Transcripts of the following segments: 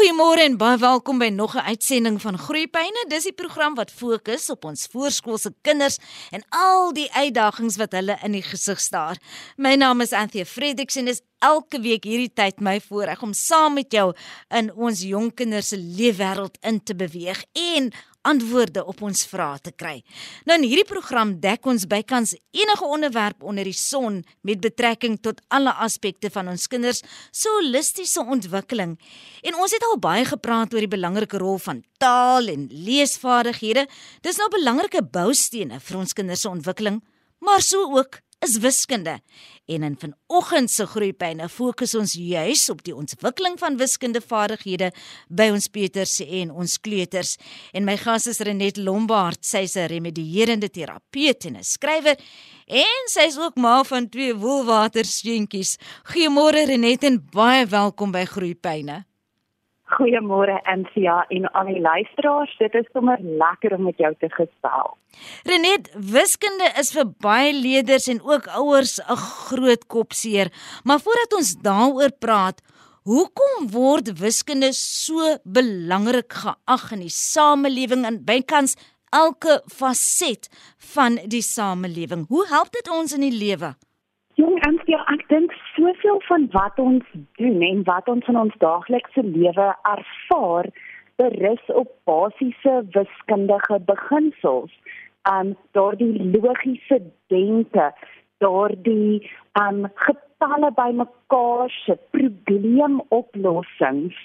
Goeiemôre en baie welkom by nog 'n uitsending van Groeipyne. Dis die program wat fokus op ons voorskoolse kinders en al die uitdagings wat hulle in die gesig staar. My naam is Anthea Fredericks en dis elke week hierdie tyd my voorreg om saam met jou in ons jong kinders se leefwêreld in te beweeg en antwoorde op ons vrae te kry. Nou in hierdie program dek ons bykans enige onderwerp onder die son met betrekking tot alle aspekte van ons kinders se holistiese ontwikkeling. En ons het al baie gepraat oor die belangrike rol van taal en leesvaardighede. Dis nou belangrike boustene vir ons kinders se ontwikkeling, maar so ook is wiskunde. En in vanoggend se groeipyne fokus ons juis op die ontwikkeling van wiskundevaardighede by ons Peters en ons kleuters. En my gas is Renet Lombard, sy's 'n remedierende terapeut en 'n skrywer en sy's ook ma van twee woelwaterseentjies. Goeiemôre Renet en baie welkom by Groeipyne. Goeiemôre Ansia en al die luisteraars. Dit is sommer lekker om met jou te gesels. Renet, wiskunde is vir baie leerders en ook ouers 'n groot kopseer. Maar voordat ons daaroor praat, hoekom word wiskunde so belangrik geag in die samelewing en bykans elke faset van die samelewing? Hoe help dit ons in die lewe? Jong Ansia, ek dink soveel van wat ons doen en wat ons in ons daaglikse lewe ervaar, berus op basiese wiskundige beginsels. Um daardie logiese denke, daardie um getalle bymekaar se probleemoplossings,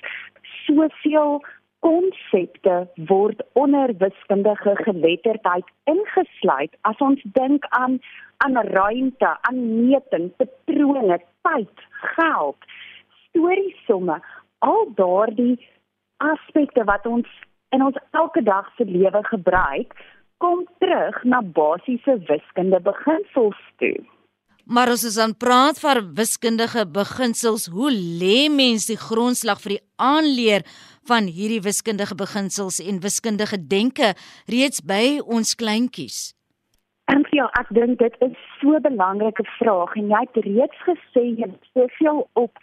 soveel konsepte word onder wiskundige geletterdheid ingesluit as ons dink aan aan ruimte, aan meting, patrone, tyd, geld, storiesomme, al daardie aspekte wat ons in ons elke dag se lewe gebruik, kom terug na basiese wiskundige beginsels toe. Maar as ons dan praat van wiskundige beginsels, hoe lê mens die grondslag vir die aanleer van hierdie wiskundige beginsels en wiskundige denke reeds by ons kleintjies? En ja, ek dink dit is so 'n belangrike vraag en jy het reeds gesê jy het soveel op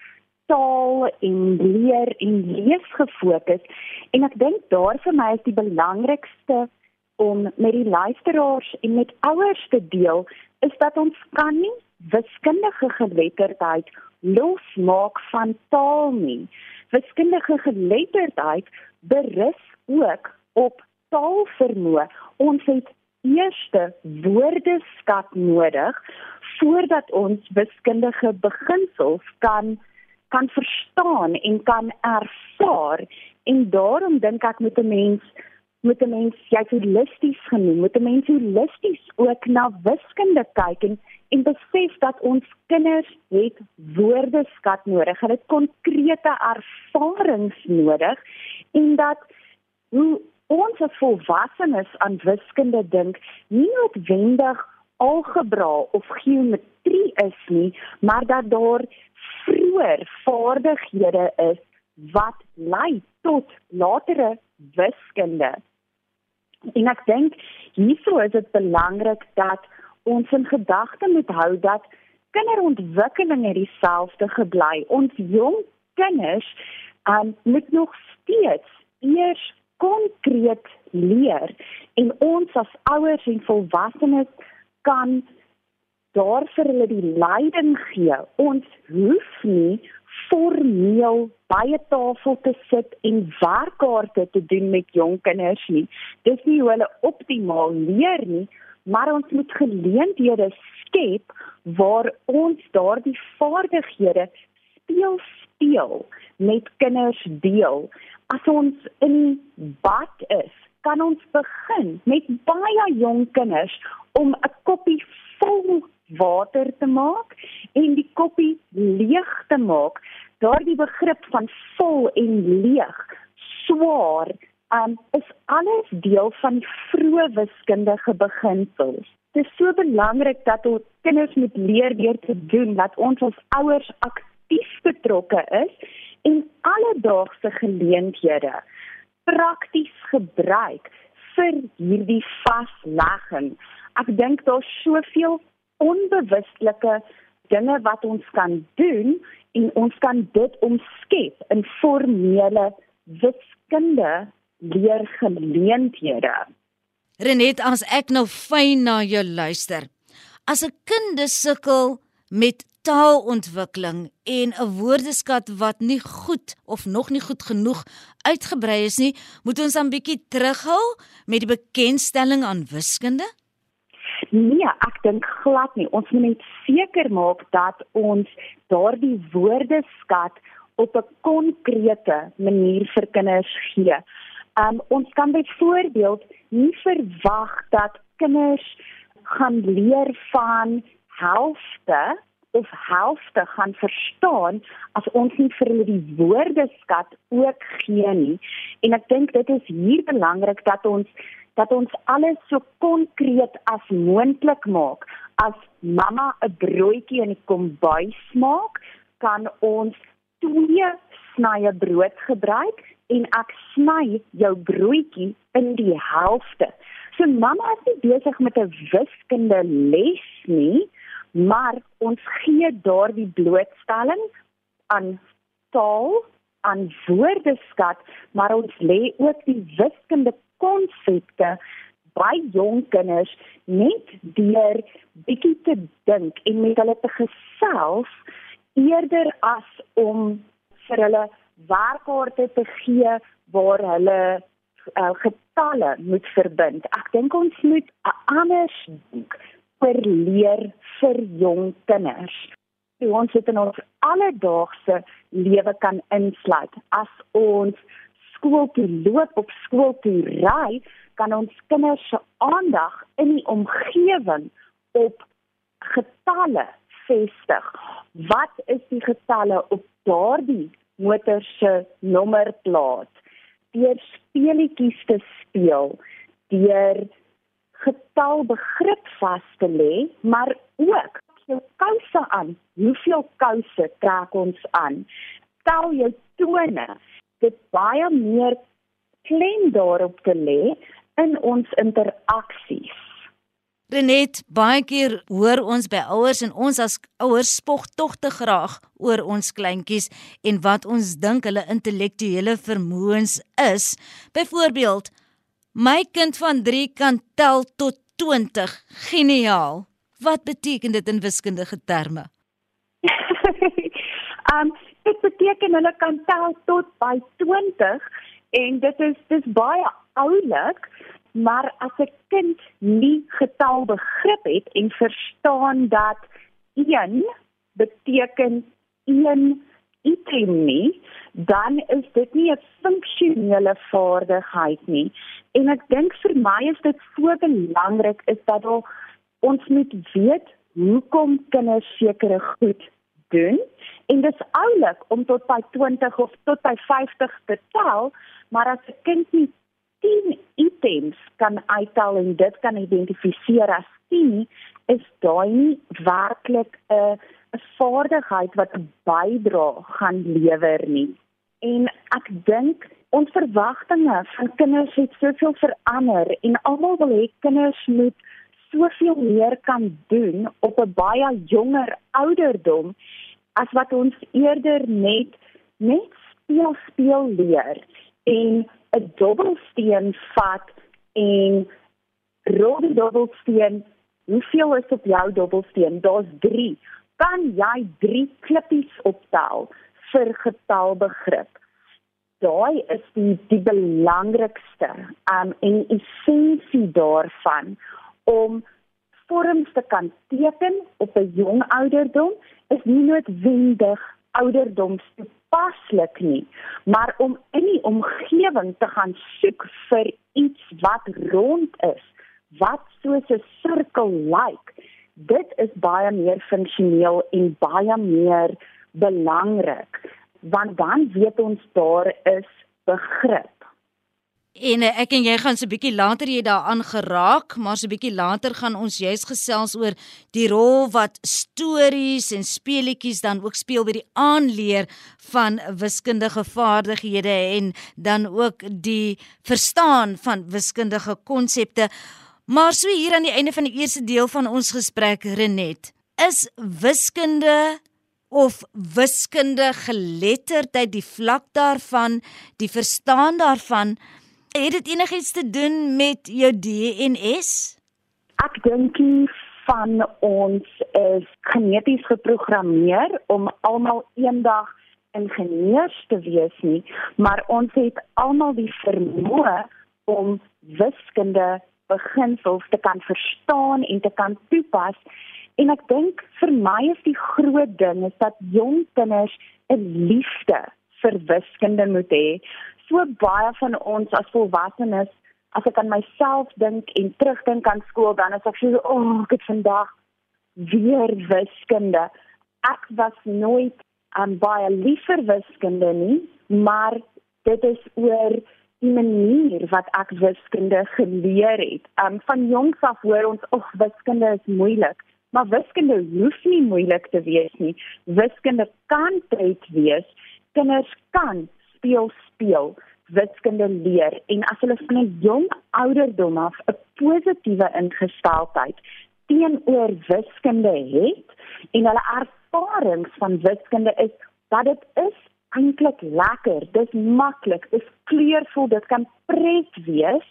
taal en leer en lees gefokus en ek dink daar vir my is die belangrikste om met die luisteraars en met ouers te deel is dat ons kan nie wiskundige geletterdheid losmaak van taal nie wiskundige geletterdheid berus ook op taalvermoë. Ons het eerste woordeskat nodig voordat ons wiskundige beginsels kan kan verstaan en kan ervaar en daarom dink ek moet 'n mens moet 'n mens jy holisties genoem moet 'n mens holisties ook na wiskunde kyk en en besef dat ons kinders het woordeskat nodig. Hulle het konkrete ervarings nodig en dat hoe ons as volwassenes aan wiskunde dink, nie noodwendig algebra of geometrie is nie, maar dat daar vroeër vaardighede is wat lei tot latere wiskunde. En ek dink hierso is dit belangrik dat ons in gedagte moet hou dat kinderontwikkeling nie dieselfde gebly. Ons jong kinders um, moet nog steeds eers konkreet leer en ons as ouers en volwassenes kan daar vir hulle die leiding gee. Ons hoef nie formeel by 'n tafel te sit en werkkaarte te doen met jong kinders nie. Dis nie hoe hulle optimaal leer nie, maar ons moet geleenthede skep waar ons daardie vaardighede speel speel met kinders deel. As ons in bad is, kan ons begin met baie jong kinders om 'n koppie vol water te maak en die koppie leeg te maak. Daardie begrip van vol en leeg, swaar um, is alles deel van die vroeë wiskundige beginsels. Dit is so belangrik dat ons kinders moet leer deur te doen dat ons as ouers aktief betrokke is en alledaagse geleenthede prakties gebruik vir hierdie vaslegging. Ek dink daar's soveel onbewustelike dinge wat ons kan doen en ons kan dit omskep in formele wiskunde leergeleenthede. Renet, as ek nou fyn na jou luister. As 'n kind sukkel met taalontwikkeling en 'n woordeskat wat nie goed of nog nie goed genoeg uitgebrei is nie, moet ons dan bietjie terughou met die bekendstelling aan wiskunde? Nee, ek dink glad nie. Ons moet net seker maak dat ons daardie woordeskat op 'n konkrete manier vir kinders gee. Um ons kan byvoorbeeld nie verwag dat kinders gaan leer van helfte of helfte gaan verstaan as ons nie vir hulle die woordeskat ook gee nie. En ek dink dit is hier belangrik dat ons dat ons alles so konkreet as moontlik maak. As mamma 'n broodjie in die kombuis maak, kan ons twee snye brood gebruik en ek sny jou broodjie in die helfte. So mamma is nie besig met 'n wiskunde les nie maar ons gee daardie blootstelling aan taal aan woordeskat maar ons lê ook die wiskunde konsepte by jong kinders net deur bietjie te dink en met hulle te gesels eerder as om vir hulle werkkaarte te gee waar hulle uh, getalle moet verbind. Ek dink ons moet 'n ander dink oor leer vir jong kinders. Die ons het in ons alledaagse lewe kan insluit. As ons skool toe loop of skool toe ry, kan ons kinders se aandag in die omgewing op getalle vestig. Wat is die getalle op daardie motor se nommerplaat? Deur speletjies te speel, deur getal begrip vas te lê, maar ook jou kouse aan. Hoeveel kouse trek ons aan? Tel jou tone. Dit baie meer klem daarop te lê in ons interaksies. Renet, baie keer hoor ons by ouers en ons as ouers spog tog te graag oor ons kleintjies en wat ons dink hulle intellektuele vermoëns is. Byvoorbeeld, My kind van 3 kan tel tot 20. Geniaal. Wat beteken dit in wiskundige terme? um dit beteken hulle kan tel tot by 20 en dit is dis baie oulik, maar as 'n kind nie getal begrip het en verstaan dat 1 beteken 1 item nie, dan is dit nie 'n funksionele vaardigheid nie. En ek dink vir my is dit so belangrik is dat ons moet weet hoekom kinders sekere goed doen. En dit is oulik om tot by 20 of tot by 50 te tel, maar as 'n kind nie 10 items kan uittel en dit kan identifiseer as 10, is daai nie werklik 'n 'n vaardigheid wat 'n bydrae gaan lewer nie. En ek dink ons verwagtinge van kinders het soveel verander en almal wil hê kinders moet soveel meer kan doen op 'n baie jonger ouderdom as wat ons eerder net net speel speel leer en 'n dobbelsteen vat en rol die dobbelsteen. Hoeveel is op jou dobbelsteen? Daar's 3 kan jy 3 klippies optel vir getalbegrip. Daai is die die belangrikste um en essensie daarvan om vorms te kan teken op 'n jong ouderdom is nie noodwendig ouderdomstoepaslik nie, maar om in die omgewing te gaan soek vir iets wat rond is, wat soos 'n sirkel lyk. Like, dit is baie meer funksioneel en baie meer belangrik want dan weet ons daar is begrip. En eh, ek en jy gaan so 'n bietjie later hier daaraan geraak, maar so 'n bietjie later gaan ons juist gesels oor die rol wat stories en speletjies dan ook speel by die aanleer van wiskundige vaardighede en dan ook die verstaan van wiskundige konsepte. Maar so hier aan die einde van die eerste deel van ons gesprek Renet, is wiskunde of wiskunde geletterdheid die vlak daarvan, die verstaan daarvan, het dit enigiets te doen met jou DNS? Ek dink van ons is geneties geprogrammeer om almal eendag ingenieurs te wees nie, maar ons het almal die vermoë om wiskunde beginsels te kan verstaan en te kan toepas. En ek dink vir my is die groot ding is dat jong kinders 'n liefde vir wiskunde moet hê. So baie van ons as volwassenes, as ek aan myself dink en terugdink aan skool, dan is ek so, "O, oh, ek het vandag weer wiskunde." Ek was nooit aan baie liever wiskunde nie, maar dit is oor die manier wat ek wiskunde geleer het. Um van jongs af hoor ons of wiskunde is moeilik, maar wiskunde hoef nie moeilik te wees nie. Wiskunde kan tyd wees. Kinders kan speel speel wiskunde leer en as hulle van 'n jong ouderdom af 'n positiewe ingesteldheid teenoor wiskunde het en hulle ervarings van wiskunde is dat dit is eintlik lekker, dis maklik, dis kleurvol, dit kan pret wees,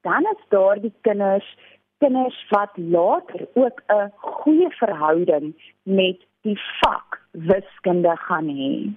dan is daar die kinders kinders wat later ook 'n goeie verhouding met die vak wiskunde gaan hê.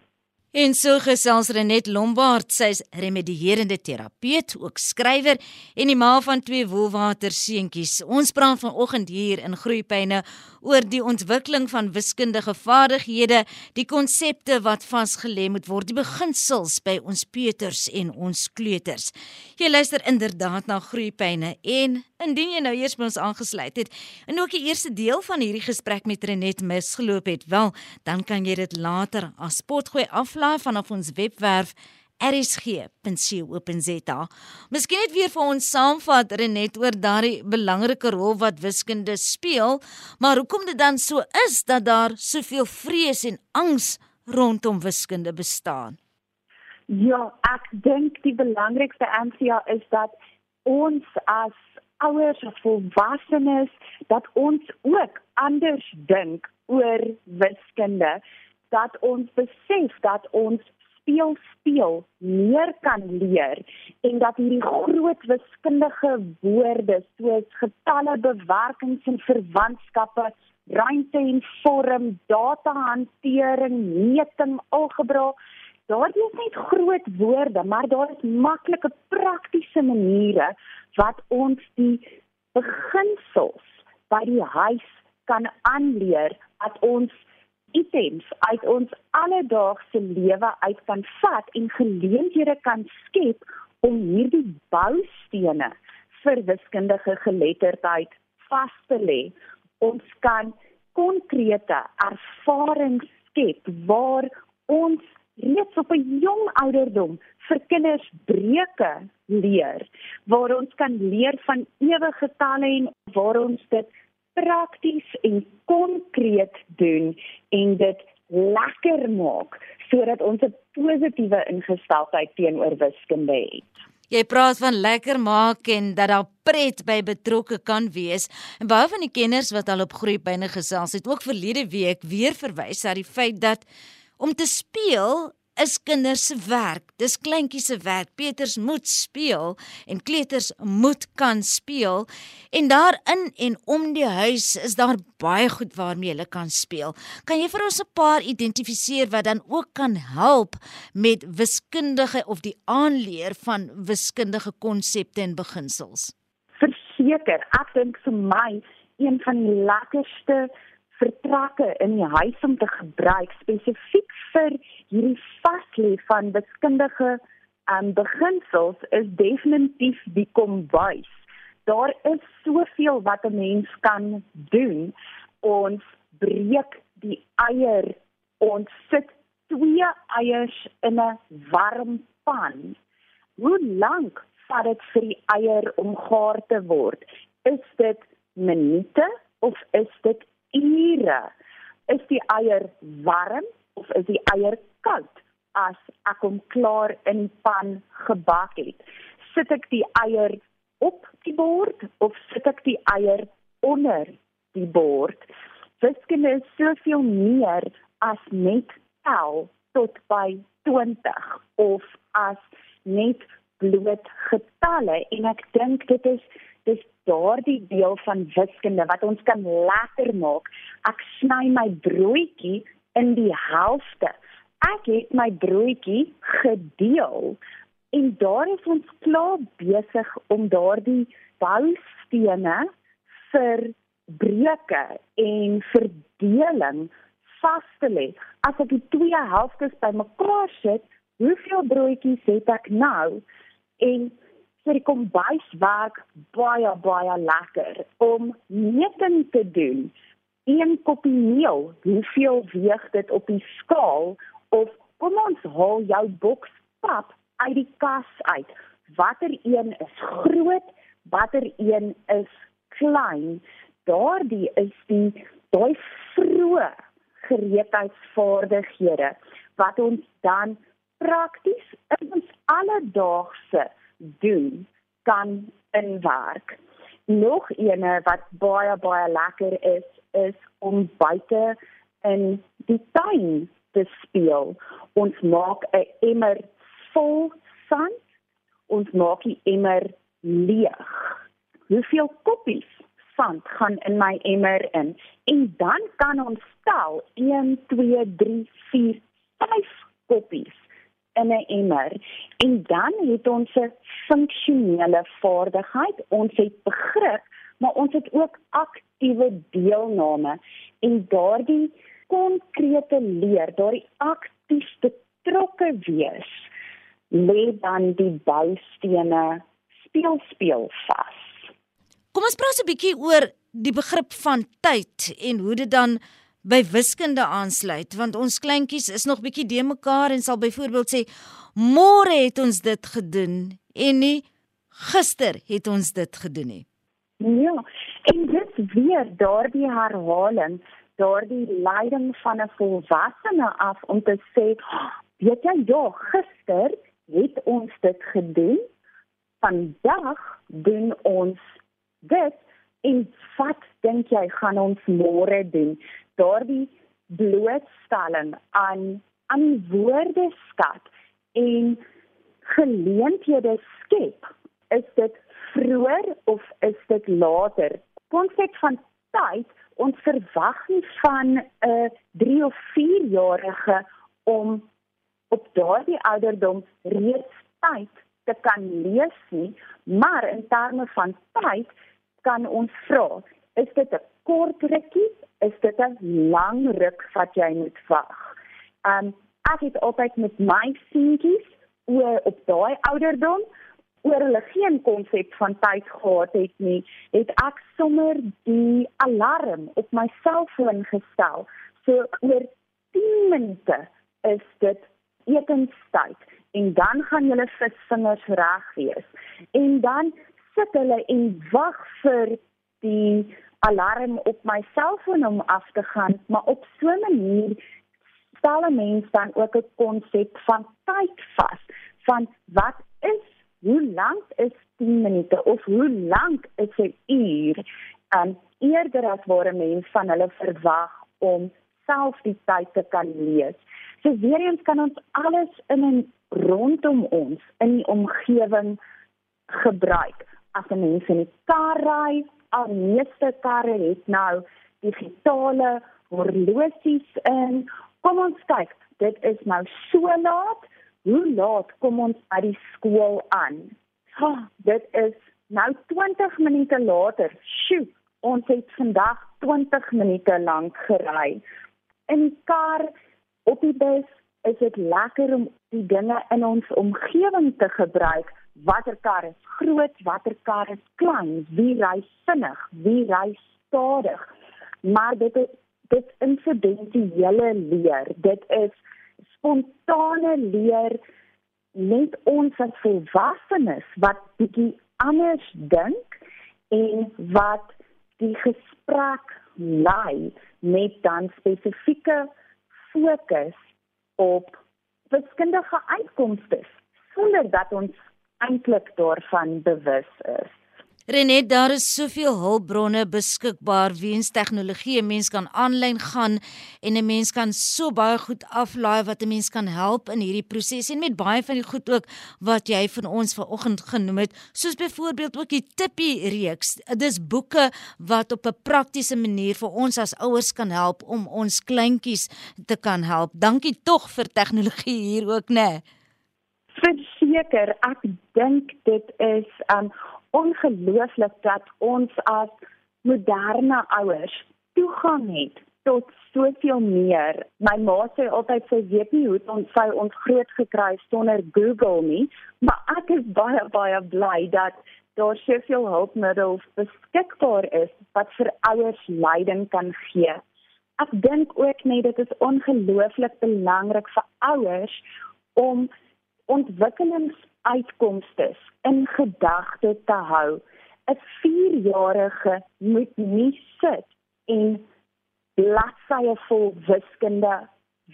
En so gesels Renet Lombard, sy's remedierende terapeut, ook skrywer en die ma van twee woelwater seentjies. Ons praat vanoggend hier in Groepyne oor die ontwikkeling van wiskundige vaardighede, die konsepte wat vasgelê moet word, die beginsels by ons peuters en ons kleuters. Jy luister inderdaad na Groepyne en indien jy nou eers by ons aangesluit het en ook die eerste deel van hierdie gesprek met Renet misgeloop het, wel, dan kan jy dit later as potgooi aflaai vanaf ons webwerf rsg.co.za. Miskien net weer vir ons saamvat Renet oor daardie belangrike rol wat wiskunde speel, maar hoekom dit dan so is dat daar soveel vrees en angs rondom wiskunde bestaan? Ja, ek dink die belangrikste aansia is dat ons as ouers of volwassenes dat ons ook anders dink oor wiskunde dat ons besef dat ons speel speel meer kan leer en dat hierdie groot wiskundige woorde soos getalle, bewerkings en verwantskappe, ruimte en vorm, datahantering, meting, algebra, daardie is net groot woorde, maar daar is maklike praktiese maniere wat ons die beginsels by die huis kan aanleer dat ons items uit ons alledaagse lewe uit kan vat en geleenthede kan skep om hierdie boustene vir wiskundige geletterdheid vas te lê. Ons kan konkrete ervarings skep waar ons reeds op 'n jong ouderdom vir kinders breuke leer, waar ons kan leer van ewige talle en waar ons dit prakties en konkreet doen en dit lekker maak sodat ons 'n positiewe ingesteldheid teenoor wiskunde het. Jy praat van lekker maak en dat daar pret by betrokke kan wees. En baie van die kenners wat al op groepyne gesels het, ook verlede week weer verwys na die feit dat om te speel is kinders se werk. Dis kleintjies se werk. Peters moet speel en kleuters moet kan speel en daarin en om die huis is daar baie goed waarmee hulle kan speel. Kan jy vir ons 'n paar identifiseer wat dan ook kan help met wiskundige of die aanleer van wiskundige konsepte en beginsels? Verseker, ek dink vir my een van die lekkerste vertrekke in die huis om te gebruik spesifiek vir hierdie vaslê van wiskundige um, beginsels is definitief die kombuis. Daar is soveel wat 'n mens kan doen. Ons breek die eier, ons sit twee eiers in 'n warm pan. Hoe lank vat dit vir die eier om gaar te word? Is dit minute of is dit ure is die eier warm of is die eier koud as ek hom klaar in die pan gebak het sit ek die eier op die bord of sit ek die eier onder die bord wiskunde is soveel meer as net tel tot by 20 of as net bloot getalle en ek dink dit is dis daardie deel van wiskunde wat ons kan lekker maak. Ek sny my broodjie in die helfte. Ek het my broodjie gedeel en daar is ons klaar besig om daardie boustene vir breuke en verdeling vas te lê. As ek die twee helftes bymekaar sit, hoeveel broodjies het ek nou? En vir die kombuis werk baie baie lekker om meting te doen. Een koppie meel, hoeveel weeg dit op die skaal of kom ons haal jou boks pap uit die kas uit. Watter een is groot, watter een is klein? Daardie is die daai vroeë gereedheidsvaardighede wat ons dan prakties in ons alledaagse doen kan inwerk. Nog eene wat baie baie lekker is is om buite in die tuin te speel. Ons maak 'n emmer vol sand. Ons maak die emmer leeg. Hoeveel koppies sand gaan in my emmer in? En dan kan ons tel 1 2 3 4 5 koppies in 'n emmer en dan het ons 'n funksionele vaardigheid ons het begrip maar ons het ook aktiewe deelname en daardie konkrete leer daardie aktief betrokke wees lê dan die boustene speel speel vas kom ons praat 'n bietjie oor die begrip van tyd en hoe dit dan by wiskunde aansluit want ons kleintjies is nog bietjie de mekaar en sal byvoorbeeld sê môre het ons dit gedoen en nie gister het ons dit gedoen nie. Ja, en dit weer daardie herhaling, daardie leiding van 'n volwassene af om te sê, weet jy, ja, gister het ons dit gedoen. Vandag doen ons dit en wat dink jy gaan ons môre doen? daardie blootstelling aan aan woordeskat en geleenthede skep is dit vroeër of is dit later konsep van tyd ons verwag nie van 'n 3 of 4 jarige om op daardie ouderdom reeds tyd te kan lees nie maar in terme van tyd kan ons vra is dit 'n kort rukkie is dit 'n lang ruk wat jy moet wag. Um ek het altyd met my seentjies oor op daai ouderdom oor hulle geen konsep van tyd gehad het nie, het ek sommer die alarm op my selfoon gestel. So oor 10 minute is dit etenstyd en dan gaan julle visvingers reg wees. En dan sit hulle en wag vir die alarm op my selfoon om af te gaan, maar op so 'n manier stel 'n mens dan ook 'n konsep van tyd vas van wat is hoe lank is 10 minute of hoe lank is 'n uur en eerder as waar 'n mens van hulle verwag om self die tyd te kan lees. So weer eens kan ons alles in en rondom ons in die omgewing gebruik. As 'n mens in die kar ry, al meeste karre het nou digitale horlosies in. Kom ons kyk, dit is nou so laat. Hoe laat kom ons by die skool aan? Ha, oh, dit is nou 20 minute later. Sjoe, ons het vandag 20 minute lank gery. In kar op die bus is dit lekker om die dinge in ons omgewing te gebruik watter kar is groot, watter kar is klein, wie ry vinnig, wie ry stadig. Maar dit is dit insidensiële leer. Dit is spontane leer net ons as volwassenes wat bietjie anders dink en wat die gesprek lei met dan spesifieke fokus op wiskundige uitkomste sonder dat ons eintlik daarvan bewus is. Renet, daar is soveel hulpbronne beskikbaar weens tegnologie. 'n Mens kan aanlyn gaan en 'n mens kan so baie goed aflaai wat 'n mens kan help in hierdie proses en met baie van die goed ook wat jy van ons vanoggend genoem het, soos byvoorbeeld ook die Tippie reeks. Dis boeke wat op 'n praktiese manier vir ons as ouers kan help om ons kleintjies te kan help. Dankie tog vir tegnologie hier ook, né? Nee. Verseker, ek dink dit is um ongelooflik dat ons as moderne ouers toegang het tot soveel meer. My ma sê altyd sy weet nie hoe ons sou ons groot gekry sonder Google nie, maar ek is baie baie bly dat daar soveel hulpmiddels beskikbaar is wat vir ouers leiding kan gee. Ek dink ook net dit is ongelooflik belangrik vir ouers om ontwikkelings uitkomste in gedagte te hou. 'n 4-jarige moet nie sit en bladsye vol wiskunde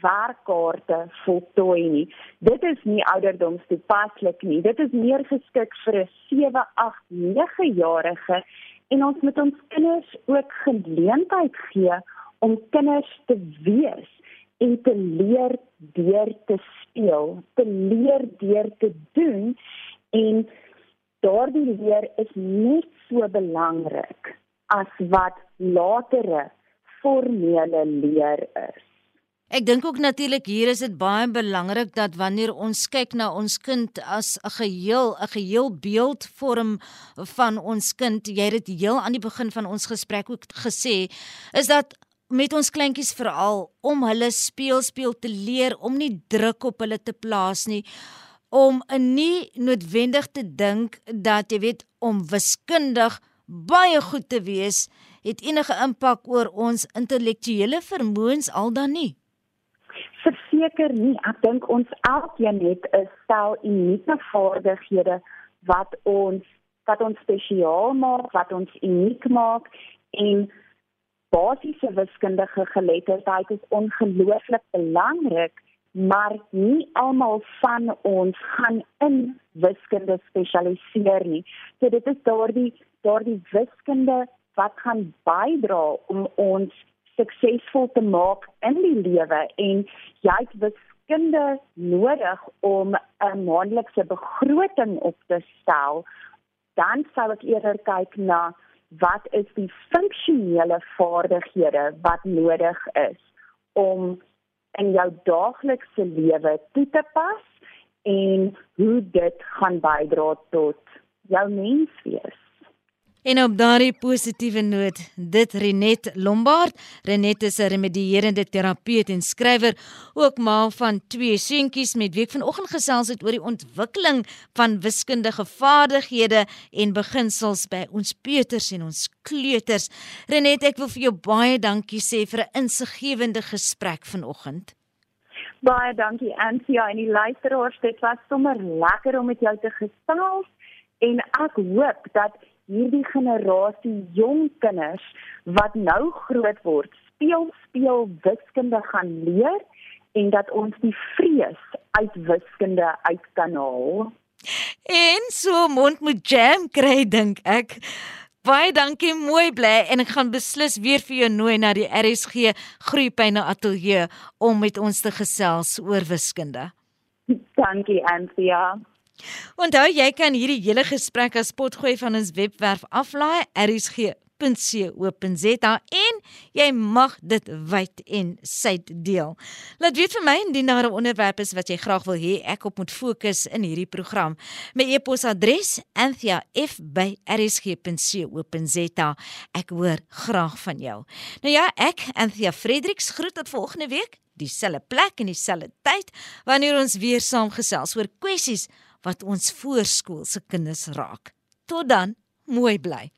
werkkaarte voltooi nie. Dit is nie ouderdomstoepaslik nie. Dit is meer geskik vir 'n 7, 8, 9-jarige en ons moet ons kinders ook geleentheid gee om kinders te wees en te leer deur te speel, te leer deur te doen en daardie leer is net so belangrik as wat latere formele leer is. Ek dink ook natuurlik hier is dit baie belangrik dat wanneer ons kyk na ons kind as 'n geheel, 'n geheel beeld vorm van ons kind, jy het dit heel aan die begin van ons gesprek ook gesê, is dat met ons kleintjies veral om hulle speel speel te leer om nie druk op hulle te plaas nie om nie noodwendig te dink dat jy weet om wiskundig baie goed te wees het enige impak oor ons intellektuele vermoëns al dan nie. Verseker nie. Ek dink ons elkeen het 'n stel unieke vaardighede wat ons wat ons spesiaal maak wat ons uniek maak en basiese wiskundige geletterdheid is ongelooflik belangrik, maar nie almal van ons gaan in wiskunde spesialiseer nie. So dit is daardie daardie wiskunde wat gaan bydra om ons suksesvol te maak in die lewe en jy het wiskunde nodig om 'n maandelikse begroting op te stel. Dan sal ek eerder kyk na wat is die funksionele vaardighede wat nodig is om in jou daaglikse lewe toe te pas en hoe dit gaan bydra tot jou menswees. En op daardie positiewe noot, dit Renet Lombard. Renet is 'n remedierende terapeut en skrywer, ook ma van twee seentjies met wie ek vanoggend gesels het oor die ontwikkeling van wiskundige vaardighede en beginsels by ons peuters en ons kleuters. Renet, ek wil vir jou baie dankie sê vir 'n insiggewende gesprek vanoggend. Baie dankie Antia en die luisteraars, dit was sommer lekker om met jou te gesels en ek hoop dat hierdie generasie jong kinders wat nou groot word, speel speel wiskunde gaan leer en dat ons die vrees uit wiskunde uit kan haal. En so mond moet jam kry dink ek. Baie dankie, mooi bly en ek gaan beslis weer vir jou nooi na die RSG Groepyne Ateljee om met ons te gesels oor wiskunde. Dankie Anthea. Onthou jy kan hierdie hele gesprek as potgooi van ons webwerf aflaai rsg.co.za en jy mag dit wyd en suid deel. Laat weet vir my indien daar 'n onderwerp is wat jy graag wil hê ek op moet fokus in hierdie program. My e-posadres: anthia@rsg.co.za. Ek hoor graag van jou. Nou ja, ek Anthia Fredericks groet tot volgende week, dieselfde plek en dieselfde tyd wanneer ons weer saamgesels oor kwessies wat ons voorskoolse kinders raak. Tot dan, mooi bly.